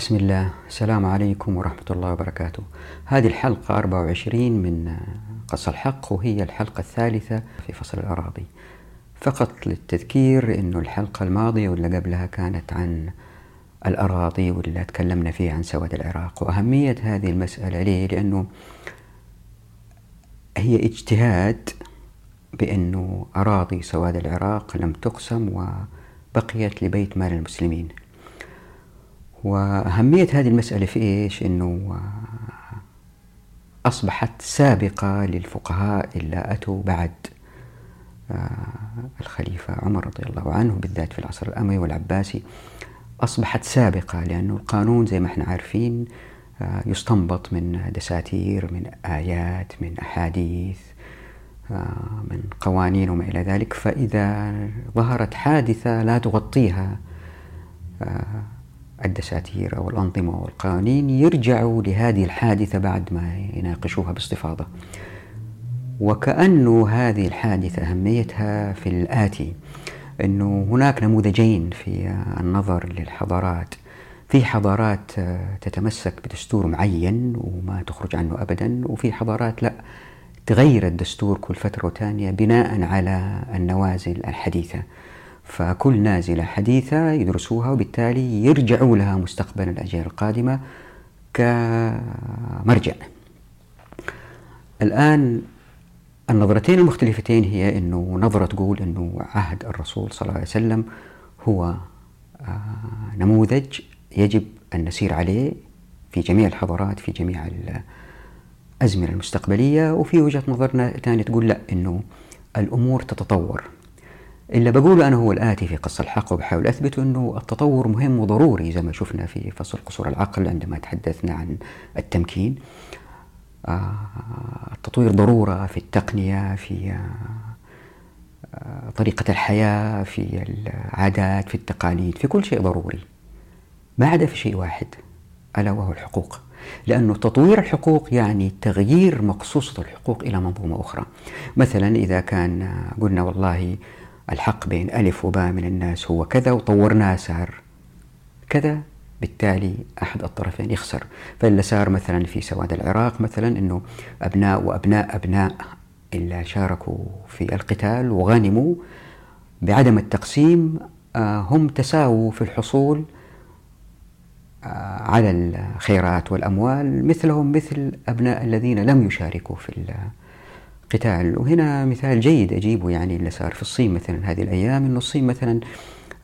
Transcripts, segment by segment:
بسم الله. السلام عليكم ورحمة الله وبركاته. هذه الحلقة 24 من قص الحق وهي الحلقة الثالثة في فصل الأراضي. فقط للتذكير أنه الحلقة الماضية واللي قبلها كانت عن الأراضي واللي تكلمنا فيها عن سواد العراق. وأهمية هذه المسألة ليه؟ لأنه هي اجتهاد بأنه أراضي سواد العراق لم تقسم وبقيت لبيت مال المسلمين. وأهمية هذه المسألة في إيش؟ أنه أصبحت سابقة للفقهاء اللي أتوا بعد آه، الخليفة عمر رضي الله عنه بالذات في العصر الأموي والعباسي أصبحت سابقة لأنه القانون زي ما إحنا عارفين آه، يستنبط من دساتير من آيات من أحاديث آه، من قوانين وما إلى ذلك فإذا ظهرت حادثة لا تغطيها الدساتير أو الأنظمة والقوانين يرجعوا لهذه الحادثة بعد ما يناقشوها باستفاضة. وكأنه هذه الحادثة أهميتها في الآتي أنه هناك نموذجين في النظر للحضارات في حضارات تتمسك بدستور معين وما تخرج عنه أبدا وفي حضارات لا تغير الدستور كل فترة وثانية بناء على النوازل الحديثة. فكل نازلة حديثة يدرسوها وبالتالي يرجعوا لها مستقبلا الأجيال القادمة كمرجع. الآن النظرتين المختلفتين هي أنه نظرة تقول أنه عهد الرسول صلى الله عليه وسلم هو آه، نموذج يجب أن نسير عليه في جميع الحضارات في جميع الأزمنة المستقبلية وفي وجهة نظرنا ثانية تقول لأ أنه الأمور تتطور. اللي بقوله أنا هو الآتي في قصة الحق وبحاول أثبت أنه التطور مهم وضروري زي ما شفنا في فصل قصور العقل عندما تحدثنا عن التمكين. آه، التطوير ضرورة في التقنية في آه، طريقة الحياة في العادات في التقاليد في كل شيء ضروري. ما عدا في شيء واحد ألا وهو الحقوق. لأنه تطوير الحقوق يعني تغيير مقصوصة الحقوق إلى منظومة أخرى. مثلا إذا كان قلنا والله الحق بين ألف وباء من الناس هو كذا وطورناه صار كذا بالتالي أحد الطرفين يخسر. فإلا صار مثلا في سواد العراق مثلا أنه أبناء وأبناء أبناء إلا شاركوا في القتال وغنموا بعدم التقسيم آه، هم تساووا في الحصول آه، على الخيرات والأموال مثلهم مثل أبناء الذين لم يشاركوا في قتال. وهنا مثال جيد أجيبه يعني اللي صار في الصين مثلا هذه الأيام أنه الصين مثلا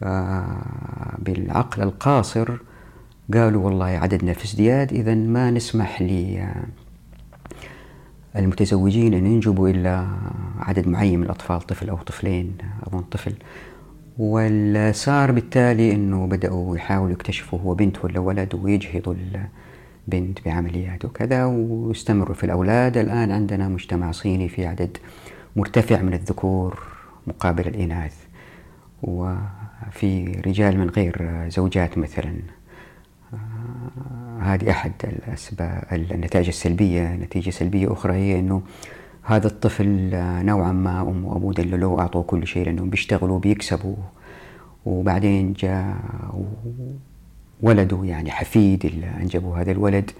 آه، بالعقل القاصر قالوا والله عددنا في ازدياد إذا ما نسمح للمتزوجين أن ينجبوا إلا عدد معين من الأطفال طفل أو طفلين أظن طفل. والصار بالتالي أنه بدأوا يحاولوا يكتشفوا هو بنت ولا ولد ويجهضوا بنت بعمليات وكذا واستمروا في الأولاد. الآن عندنا مجتمع صيني في عدد مرتفع من الذكور مقابل الإناث وفي رجال من غير زوجات مثلا. آه، هذه أحد الأسباب النتائج السلبية. نتيجة سلبية أخرى هي أنه هذا الطفل نوعا ما أمه وأبوه دللوه أعطوه كل شيء لأنهم بيشتغلوا بيكسبوا وبعدين جاء ولده يعني حفيد اللي أنجبوا هذا الولد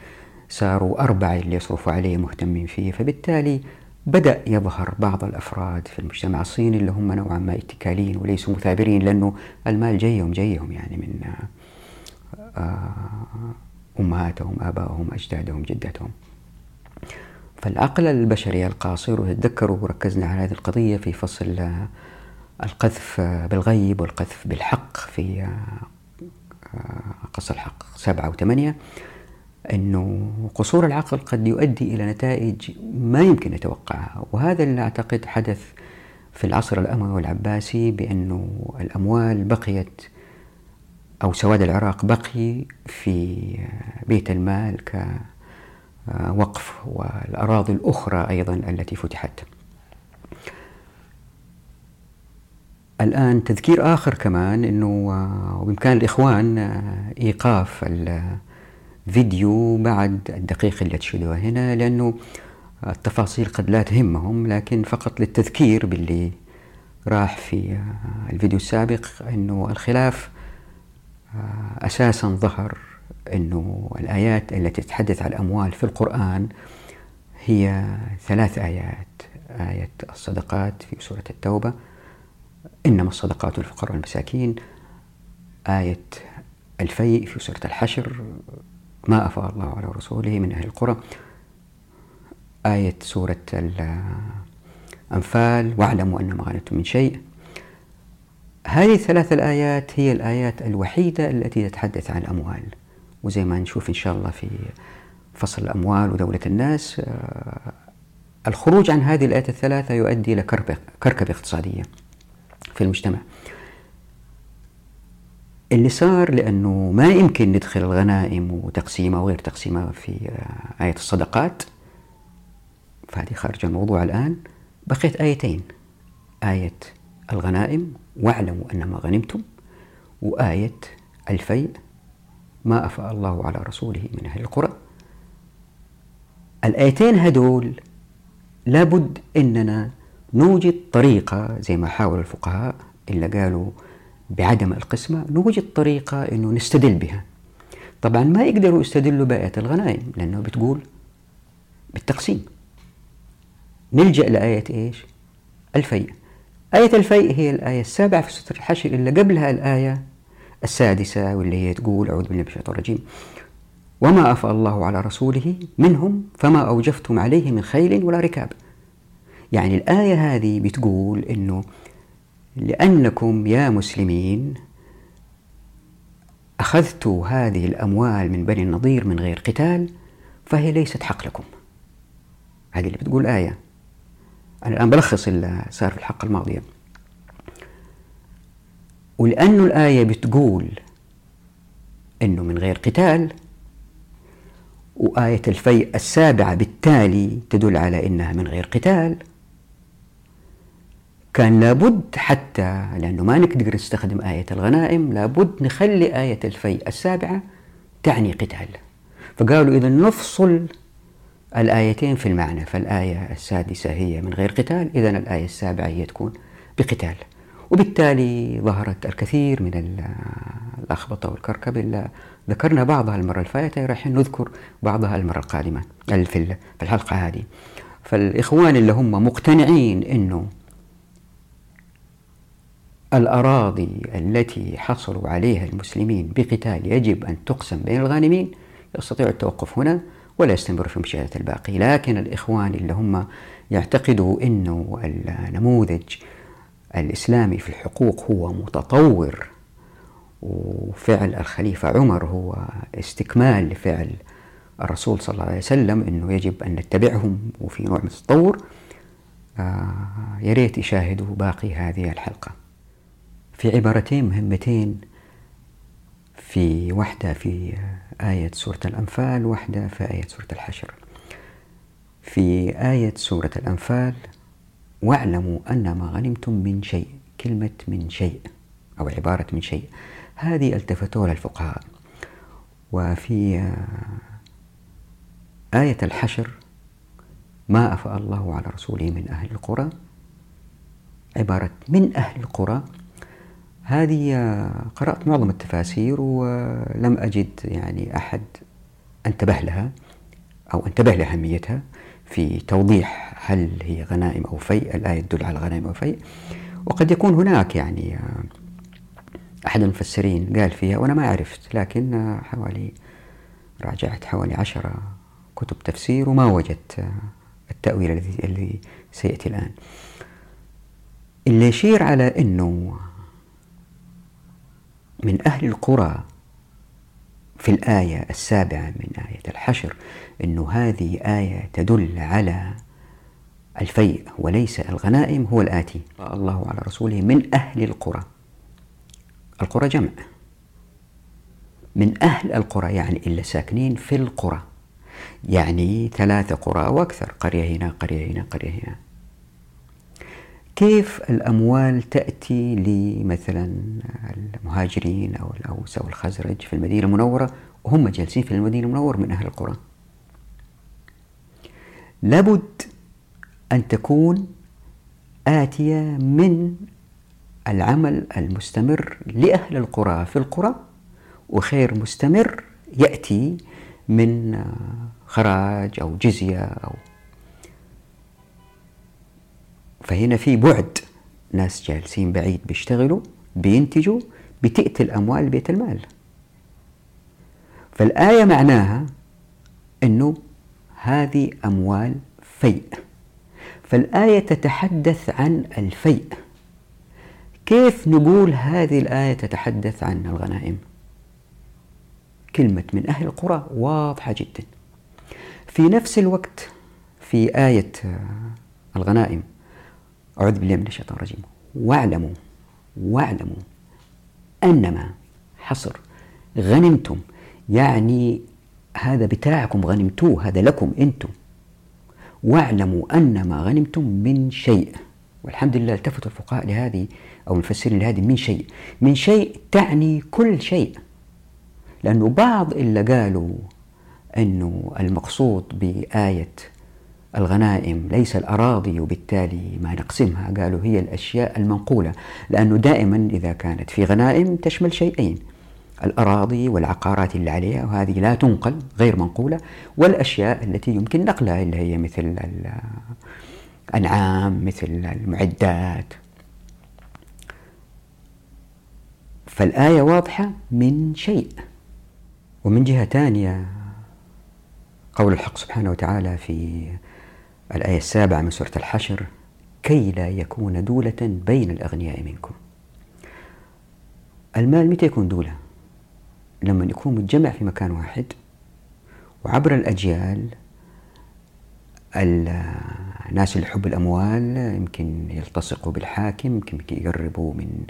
صاروا أربعة اللي يصرفوا عليه مهتمين فيه فبالتالي بدأ يظهر بعض الأفراد في المجتمع الصيني اللي هم نوعا ما اتكاليين وليسوا مثابرين لأنه المال جيهم جيهم يعني من آه، أمهاتهم آبائهم أجدادهم جدتهم. فالعقل البشري القاصر وتذكروا وركزنا على هذه القضية في فصل القذف بالغيب والقذف بالحق في قص الحق سبعة وثمانية أنه قصور العقل قد يؤدي إلى نتائج ما يمكن نتوقعها وهذا اللي أعتقد حدث في العصر الأموي والعباسي بأنه الأموال بقيت أو سواد العراق بقي في بيت المال كوقف والأراضي الأخرى أيضا التي فتحت. الآن تذكير آخر كمان أنه آه، بإمكان الإخوان آه، إيقاف الفيديو بعد الدقيقة اللي تشهدوها هنا لأنه التفاصيل قد لا تهمهم لكن فقط للتذكير باللي راح في آه، الفيديو السابق أنه الخلاف أساسا ظهر أنه الآيات التي تتحدث عن الأموال في القرآن هي ثلاث آيات. آية الصدقات في سورة التوبة إنما الصدقات للفقراء والمساكين. آية الفيء في سورة الحشر. ما أفاء الله على رسوله من أهل القرى. آية سورة الأنفال. واعلموا أن ما غنمتم من شيء. هذه الثلاث الآيات هي الآيات الوحيدة التي تتحدث عن الأموال. وزي ما نشوف إن شاء الله في فصل الأموال ودولة الناس آه، الخروج عن هذه الآيات الثلاثة يؤدي إلى كركبة اقتصادية. في المجتمع. اللي صار لأنه ما يمكن ندخل الغنائم وتقسيمها وغير تقسيمها في آه، آية الصدقات فهذه خارج الموضوع الآن. بقيت آيتين. آية الغنائم واعلموا أن ما غنمتم. وآية الفيء ما أفاء الله على رسوله من أهل القرى. الآيتين هدول لابد أننا نوجد طريقة زي ما حاول الفقهاء إلا قالوا بعدم القسمة نوجد طريقة أنه نستدل بها. طبعا ما يقدروا يستدلوا بآية الغنائم لأنه بتقول بالتقسيم. نلجأ لآية إيش؟ الفيء. آية الفيء هي الآية السابعة في سورة الحشر اللي قبلها الآية السادسة واللي هي تقول أعوذ بالله من الشيطان الرجيم. وما أفاء الله على رسوله منهم فما أوجفتم عليه من خيل ولا ركاب. يعني الآية هذه بتقول إنه لأنكم يا مسلمين أخذتوا هذه الأموال من بني النضير من غير قتال فهي ليست حق لكم. هذه اللي بتقول آية. أنا الآن بلخص اللي صار في الحلقة الماضية. ولأنه الآية بتقول أنه من غير قتال وآية الفيء السابعة بالتالي تدل على أنها من غير قتال كان لابد حتى لأنه ما نقدر نستخدم آية الغنائم لابد نخلي آية الفيء السابعة تعني قتال. فقالوا إذا نفصل الآيتين في المعنى فالآية السادسة هي من غير قتال إذا الآية السابعة هي تكون بقتال. وبالتالي ظهرت الكثير من الأخبطة والكركب إلا ذكرنا بعضها المرة الفائتة راح نذكر بعضها المرة القادمة في الحلقة هذه. فالإخوان اللي هم مقتنعين أنه الأراضي التي حصلوا عليها المسلمين بقتال يجب أن تقسم بين الغانمين يستطيع التوقف هنا ولا يستمر في مشاهدة الباقي. لكن الإخوان اللي هم يعتقدوا أنه النموذج الإسلامي في الحقوق هو متطور وفعل الخليفة عمر هو استكمال لفعل الرسول صلى الله عليه وسلم أنه يجب أن نتبعهم وفي نوع من التطور. آه يا ريت يشاهدوا باقي هذه الحلقة. في عبارتين مهمتين. في واحدة في آية سورة الأنفال واحدة في آية سورة الحشر. في آية سورة الأنفال واعلموا أن ما غنمتم من شيء كلمة من شيء أو عبارة من شيء. هذه التفتوا لها الفقهاء وفي آية الحشر ما أفاء الله على رسوله من أهل القرى. عبارة من أهل القرى. هذه قرأت معظم التفاسير ولم أجد يعني أحد أنتبه لها أو أنتبه لأهميتها في توضيح هل هي غنائم أو فيء الآية تدل على غنائم أو فيء. وقد يكون هناك يعني أحد المفسرين قال فيها وأنا ما عرفت لكن حوالي راجعت حوالي عشرة كتب تفسير وما وجدت التأويل الذي سيأتي الآن. اللي يشير على أنه من أهل القرى في الآية السابعة من آية الحشر أنه هذه آية تدل على الفيء وليس الغنائم هو الآتي. الله على رسوله من أهل القرى. القرى جمع. من أهل القرى يعني إلا ساكنين في القرى. يعني ثلاثة قرى وأكثر قرية هنا قرية هنا قرية هنا. كيف الأموال تأتي لمثلا المهاجرين أو الأوس أو الخزرج في المدينة المنورة؟ وهم جالسين في المدينة المنورة من أهل القرى. لابد أن تكون آتية من العمل المستمر لأهل القرى في القرى وخير مستمر يأتي من خراج أو جزية أو فهنا في بعد ناس جالسين بعيد بيشتغلوا بينتجوا بتأتي الأموال بيت المال. فالآية معناها أنه هذه أموال فيء. فالآية تتحدث عن الفيء. كيف نقول هذه الآية تتحدث عن الغنائم؟ كلمة من أهل القرى واضحة جدا. في نفس الوقت في آية الغنائم أعوذ بالله من الشيطان الرجيم. واعلموا واعلموا أنما حصر غنمتم. يعني هذا بتاعكم غنمتوه هذا لكم أنتم. واعلموا أن ما غنمتم من شيء. والحمد لله التفتوا الفقهاء لهذه أو المفسرين لهذه من شيء. من شيء تعني كل شيء. لأنه بعض اللي قالوا أنه المقصود بآية الغنائم ليس الأراضي وبالتالي ما نقسمها قالوا هي الأشياء المنقولة لأنه دائما إذا كانت في غنائم تشمل شيئين الأراضي والعقارات اللي عليها وهذه لا تنقل غير منقولة والأشياء التي يمكن نقلها اللي هي مثل الأنعام مثل المعدات. فالآية واضحة من شيء ومن جهة ثانية قول الحق سبحانه وتعالى في الآية السابعة من سورة الحشر كي لا يكون دولة بين الأغنياء منكم المال متى يكون دولة؟ لما يكون متجمع في مكان واحد وعبر الأجيال الناس اللي يحبوا الأموال يمكن يلتصقوا بالحاكم يمكن يقربوا من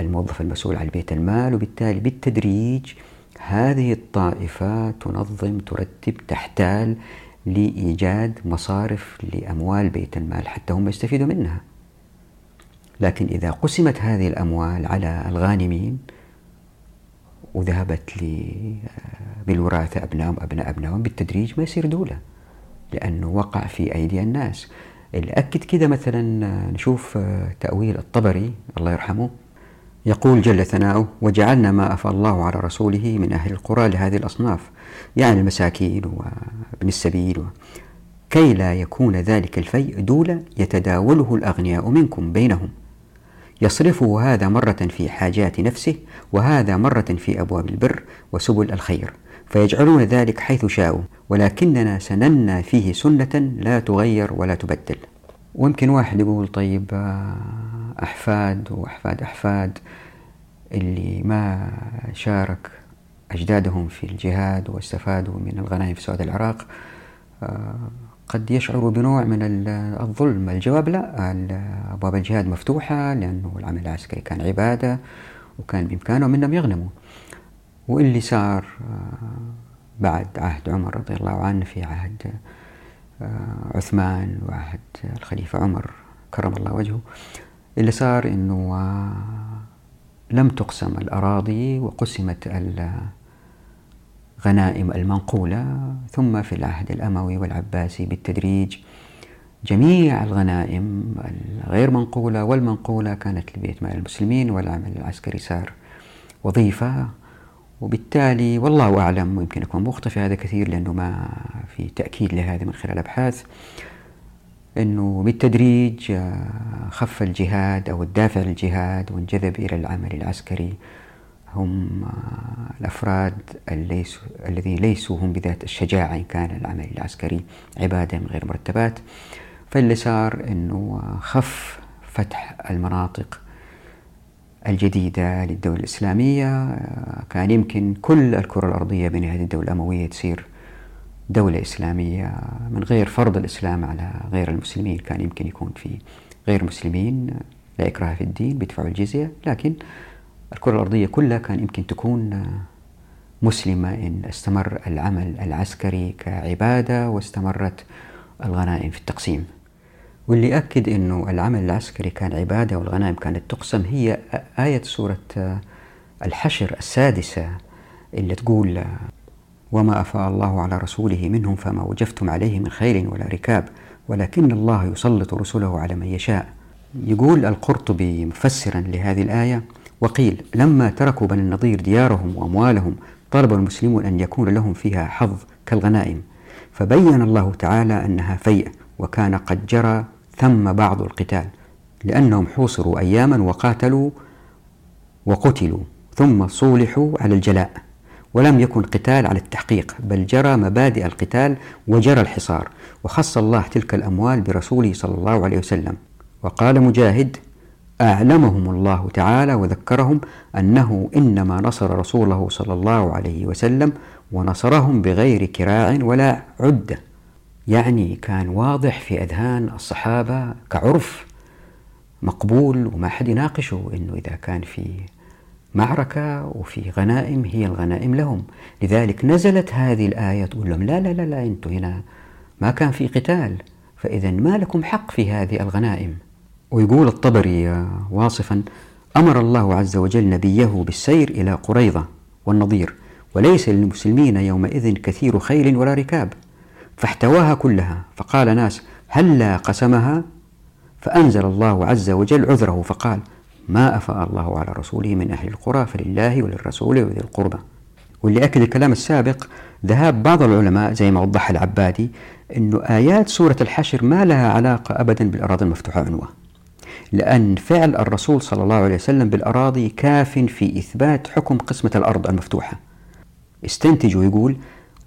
الموظف المسؤول عن بيت المال وبالتالي بالتدريج هذه الطائفة تنظم ترتب تحتال لإيجاد مصارف لأموال بيت المال حتى هم يستفيدوا منها. لكن إذا قسمت هذه الأموال على الغانمين وذهبت بالوراثة أبنائهم أبناء أبنائهم بالتدريج ما يصير دولة لأنه وقع في أيدي الناس. اللي أكد كده مثلا نشوف تأويل الطبري الله يرحمه يقول جل ثناؤه وجعلنا ما أفى الله على رسوله من أهل القرى لهذه الأصناف يعني المساكين وابن السبيل كي لا يكون ذلك الفيء دولة يتداوله الأغنياء منكم بينهم. يصرفه هذا مرة في حاجات نفسه وهذا مرة في أبواب البر وسبل الخير فيجعلون ذلك حيث شاءوا ولكننا سننا فيه سنة لا تغير ولا تبدل. ويمكن واحد يقول طيب آه، أحفاد وأحفاد أحفاد اللي ما شارك أجدادهم في الجهاد واستفادوا من الغنائم في سعود العراق آه، قد يشعروا بنوع من الظلم. الجواب لا أبواب الجهاد مفتوحة لأنه العمل العسكري كان عبادة وكان بإمكانهم أنهم يغنموا. واللي صار آه، بعد عهد عمر رضي الله عنه في عهد آه، عثمان وعهد الخليفة عمر كرم الله وجهه اللي صار أنه لم تقسم الأراضي وقسمت الغنائم المنقولة. ثم في العهد الأموي والعباسي بالتدريج جميع الغنائم الغير منقولة والمنقولة كانت لبيت مال المسلمين والعمل العسكري صار وظيفة. وبالتالي والله أعلم ويمكن أكون مخطئ في هذا كثير لأنه ما في تأكيد لهذا من خلال أبحاث أنه بالتدريج آه، خف الجهاد أو الدافع للجهاد وانجذب إلى العمل العسكري. هم آه، الأفراد الذين ليسوا هم بذات الشجاعة إن كان العمل العسكري عبادة من غير مرتبات. فاللي صار أنه آه، خف فتح المناطق الجديدة للدولة الإسلامية. كان يمكن كل الكرة الأرضية بنهاية الدولة الأموية تصير دولة إسلامية من غير فرض الإسلام على غير المسلمين. كان يمكن يكون في غير مسلمين لا إكراه في الدين بيدفعوا الجزية. لكن الكرة الأرضية كلها كان يمكن تكون مسلمة إن استمر العمل العسكري كعبادة واستمرت الغنائم في التقسيم. واللي أكد أنه العمل العسكري كان عبادة والغنائم كانت تقسم هي آية سورة الحشر السادسة اللي تقول وما أفاء الله على رسوله منهم فما وجفتم عليه من خيل ولا ركاب ولكن الله يسلط رسله على من يشاء. يقول القرطبي مفسرا لهذه الآية وقيل لما تركوا بني النضير ديارهم وأموالهم طلب المسلمون أن يكون لهم فيها حظ كالغنائم. فبين الله تعالى أنها فيء وكان قد جرى ثم بعض القتال لأنهم حوصروا أياما وقاتلوا وقتلوا ثم صولحوا على الجلاء. ولم يكن قتال على التحقيق بل جرى مبادئ القتال وجرى الحصار وخص الله تلك الأموال برسوله صلى الله عليه وسلم. وقال مجاهد أعلمهم الله تعالى وذكرهم أنه إنما نصر رسوله صلى الله عليه وسلم ونصرهم بغير كراع ولا عدة يعني كان واضح في أذهان الصحابة كعرف مقبول وما حد يناقشه إنه إذا كان في معركة وفي غنائم هي الغنائم لهم. لذلك نزلت هذه الآية تقول لهم لا لا لا لا أنتم هنا ما كان في قتال فإذا ما لكم حق في هذه الغنائم. ويقول الطبري واصفا أمر الله عز وجل نبيه بالسير إلى قريضة والنضير وليس للمسلمين يومئذ كثير خيل ولا ركاب فاحتواها كلها. فقال ناس هلا قسمها؟ فأنزل الله عز وجل عذره فقال ما أفاء الله على رسوله من أهل القرى فلله وللرسول وذي القربى. واللي أكد الكلام السابق ذهاب بعض العلماء زي ما وضح العبادي أنه آيات سورة الحشر ما لها علاقة أبدا بالأراضي المفتوحة عنوة لأن فعل الرسول صلى الله عليه وسلم بالأراضي كاف في إثبات حكم قسمة الأرض المفتوحة. استنتج ويقول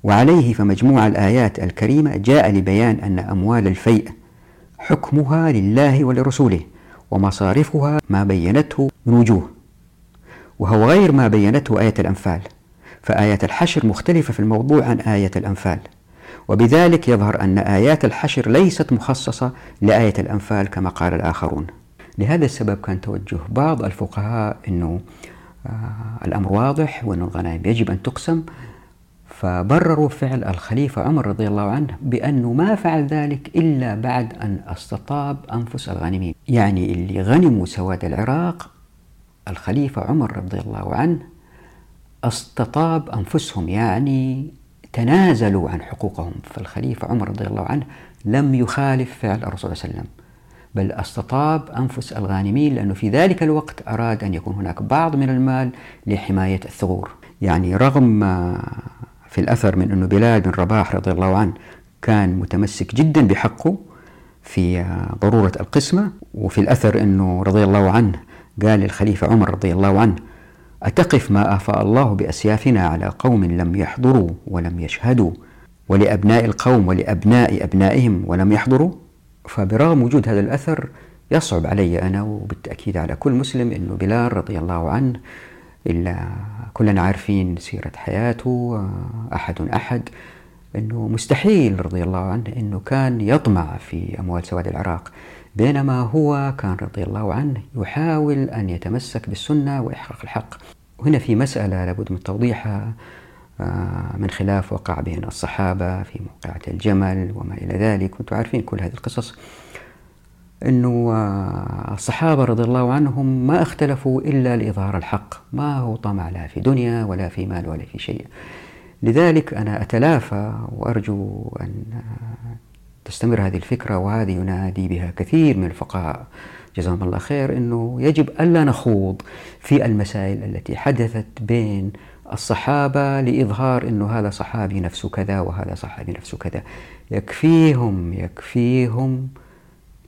وعليه فمجموع الآيات الكريمة جاء لبيان أن أموال الفيء حكمها لله ولرسوله ومصارفها ما بينته من وجوه وهو غير ما بينته آية الأنفال فآية الحشر مختلفة في الموضوع عن آية الأنفال وبذلك يظهر أن آيات الحشر ليست مخصصة لآية الأنفال كما قال الآخرون. لهذا السبب كان توجه بعض الفقهاء أنه آه الأمر واضح وأن الغنائم يجب أن تقسم فبرروا فعل الخليفة عمر رضي الله عنه بأنه ما فعل ذلك إلا بعد أن استطاب أنفس الغانمين. يعني اللي غنموا سواد العراق الخليفة عمر رضي الله عنه استطاب أنفسهم يعني تنازلوا عن حقوقهم. فالخليفة عمر رضي الله عنه لم يخالف فعل الرسول صلى الله عليه وسلم بل استطاب أنفس الغانمين لأنه في ذلك الوقت أراد أن يكون هناك بعض من المال لحماية الثغور. يعني رغم في الأثر من أنه بلال بن رباح رضي الله عنه كان متمسك جدا بحقه في ضرورة القسمة وفي الأثر أنه رضي الله عنه قال للخليفة عمر رضي الله عنه أتقف ما أفاء الله بأسيافنا على قوم لم يحضروا ولم يشهدوا ولأبناء القوم ولأبناء أبنائهم ولم يحضروا؟ فبرغم وجود هذا الأثر يصعب علي أنا وبالتأكيد على كل مسلم أنه بلال رضي الله عنه إلا كلنا عارفين سيرة حياته أحد أحد. أنه مستحيل رضي الله عنه أنه كان يطمع في أموال سواد العراق. بينما هو كان رضي الله عنه يحاول أن يتمسك بالسنة وإحقاق الحق. وهنا في مسألة لابد من توضيحها من خلاف وقع بين الصحابة في موقعة الجمل وما إلى ذلك. وأنتم عارفين كل هذه القصص. أنه الصحابة رضي الله عنهم ما اختلفوا إلا لإظهار الحق. ما هو طمع لا في دنيا ولا في مال ولا في شيء. لذلك أنا أتلافى وأرجو أن تستمر هذه الفكرة وهذه ينادي بها كثير من الفقهاء. جزاهم الله خير. أنه يجب ألا نخوض في المسائل التي حدثت بين الصحابة لإظهار أنه هذا صحابي نفسه كذا وهذا صحابي نفسه كذا. يكفيهم يكفيهم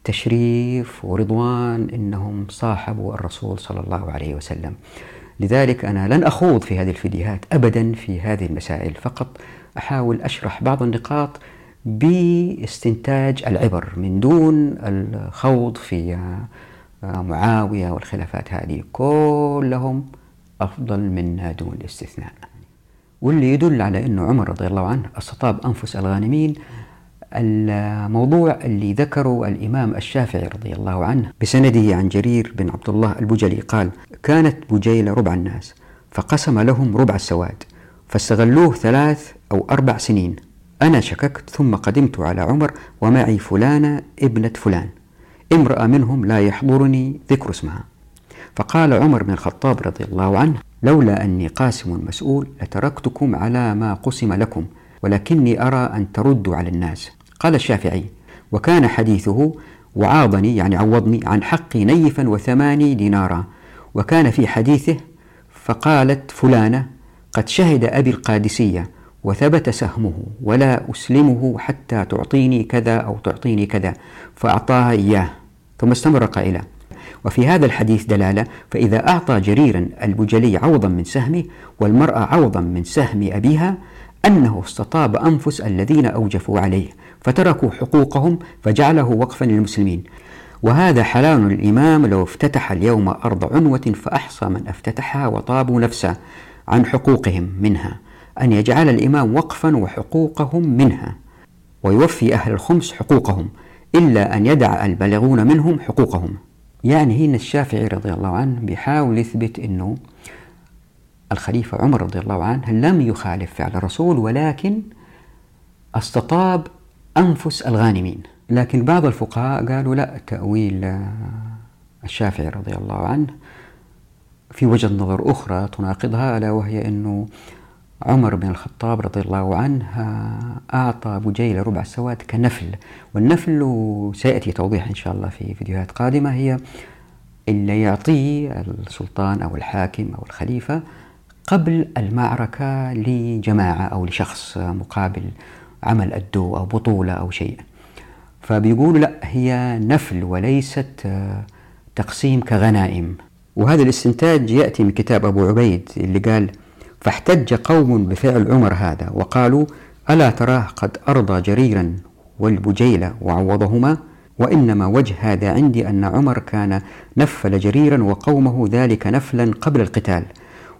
تشريف ورضوان إنهم صاحبوا الرسول صلى الله عليه وسلم. لذلك أنا لن أخوض في هذه الفيديوهات ابدا في هذه المسائل، فقط أحاول أشرح بعض النقاط باستنتاج العبر من دون الخوض في معاوية والخلافات هذه كلهم أفضل منا دون الاستثناء. واللي يدل على إنه عمر رضي الله عنه أستطاب أنفس الغانمين الموضوع اللي ذكره الإمام الشافعي رضي الله عنه بسنده عن جرير بن عبد الله البجلي قال كانت بجيلة ربع الناس فقسم لهم ربع السواد فاستغلوه ثلاث أو أربع سنين. أنا شككت ثم قدمت على عمر ومعي فلانة ابنة فلان. امرأة منهم لا يحضرني ذكر اسمها. فقال عمر بن الخطاب رضي الله عنه لولا أني قاسم مسؤول لتركتكم على ما قسم لكم ولكني أرى أن تردوا على الناس. قال الشافعي وكان حديثه وعاضني يعني عوضني عن حقي نيفا وثماني دينارا. وكان في حديثه فقالت فلانة قد شهد أبي القادسية وثبت سهمه ولا أسلمه حتى تعطيني كذا أو تعطيني كذا فأعطاها إياه. ثم استمر قائلا وفي هذا الحديث دلالة فإذا أعطى جريرا البجلي عوضا من سهمه والمرأة عوضا من سهم أبيها أنه استطاب أنفس الذين أوجفوا عليه فتركوا حقوقهم فجعله وقفا للمسلمين. وهذا حلال الإمام لو افتتح اليوم أرض عنوة فأحصى من افتتحها وطابوا نفسه عن حقوقهم منها أن يجعل الإمام وقفا وحقوقهم منها. ويوفي أهل الخمس حقوقهم إلا أن يدع البالغون منهم حقوقهم. يعني هنا الشافعي رضي الله عنه بيحاول يثبت أنه الخليفة عمر رضي الله عنه لم يخالف فعل الرسول ولكن استطاب أنفس الغانمين. لكن بعض الفقهاء قالوا لا تأويل الشافعي رضي الله عنه في وجهة نظر أخرى تناقضها ألا وهي أنه عمر بن الخطاب رضي الله عنه أعطى بجيل ربع السواد كنفل. والنفل سيأتي توضيح إن شاء الله في فيديوهات قادمة هي اللي يعطيه السلطان أو الحاكم أو الخليفة قبل المعركة لجماعة أو لشخص مقابل عمل أدو أو بطولة أو شيء. فبيقولوا لا هي نفل وليست تقسيم كغنائم. وهذا الاستنتاج يأتي من كتاب أبو عبيد اللي قال فاحتج قوم بفعل عمر هذا وقالوا ألا تراه قد أرضى جريرا والبجيل وعوضهما؟ وإنما وجه هذا عندي أن عمر كان نفل جريرا وقومه ذلك نفلا قبل القتال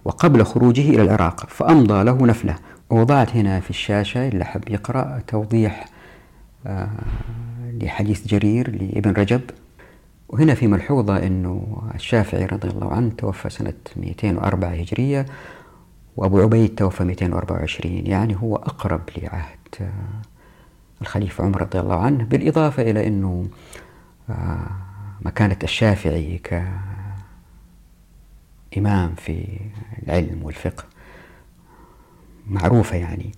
وقبل خروجه إلى العراق فأمضى له نفله. ووضعت هنا في الشاشة اللي حب يقرأ توضيح آه لحديث جرير لابن رجب. وهنا في ملحوظة أنه الشافعي رضي الله عنه توفى سنة 204 هجرية وأبو عبيد توفى 224 يعني هو أقرب لعهد آه، الخليفة عمر رضي الله عنه بالإضافة إلى أنه آه، مكانة الشافعي كإمام في العلم والفقه. معروفة يعني.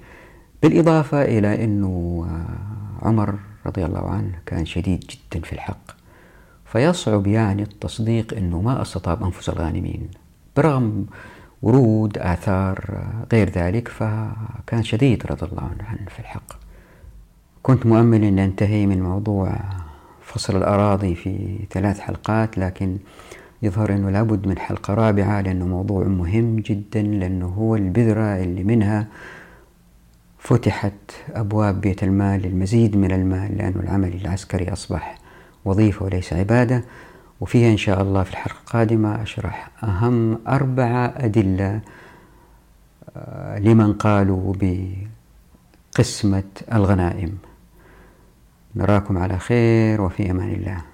بالإضافة إلى أنه آه، عمر رضي الله عنه كان شديد جدا في الحق. فيصعب يعني التصديق أنه ما استطاب أنفس الغانمين. برغم ورود آثار غير ذلك فكان شديد رضي الله عنه في الحق. كنت مؤمل أن أنتهي من موضوع فصل الأراضي في ثلاث حلقات لكن يظهر أنه لابد من حلقة رابعة لأنه موضوع مهم جدا لأنه هو البذرة اللي منها فتحت أبواب بيت المال للمزيد من المال لأن العمل العسكري أصبح وظيفة وليس عبادة. وفيها إن شاء الله في الحلقة القادمة أشرح أهم أربعة أدلة آه، لمن قالوا بقسمة الغنائم. نراكم على خير وفي أمان الله.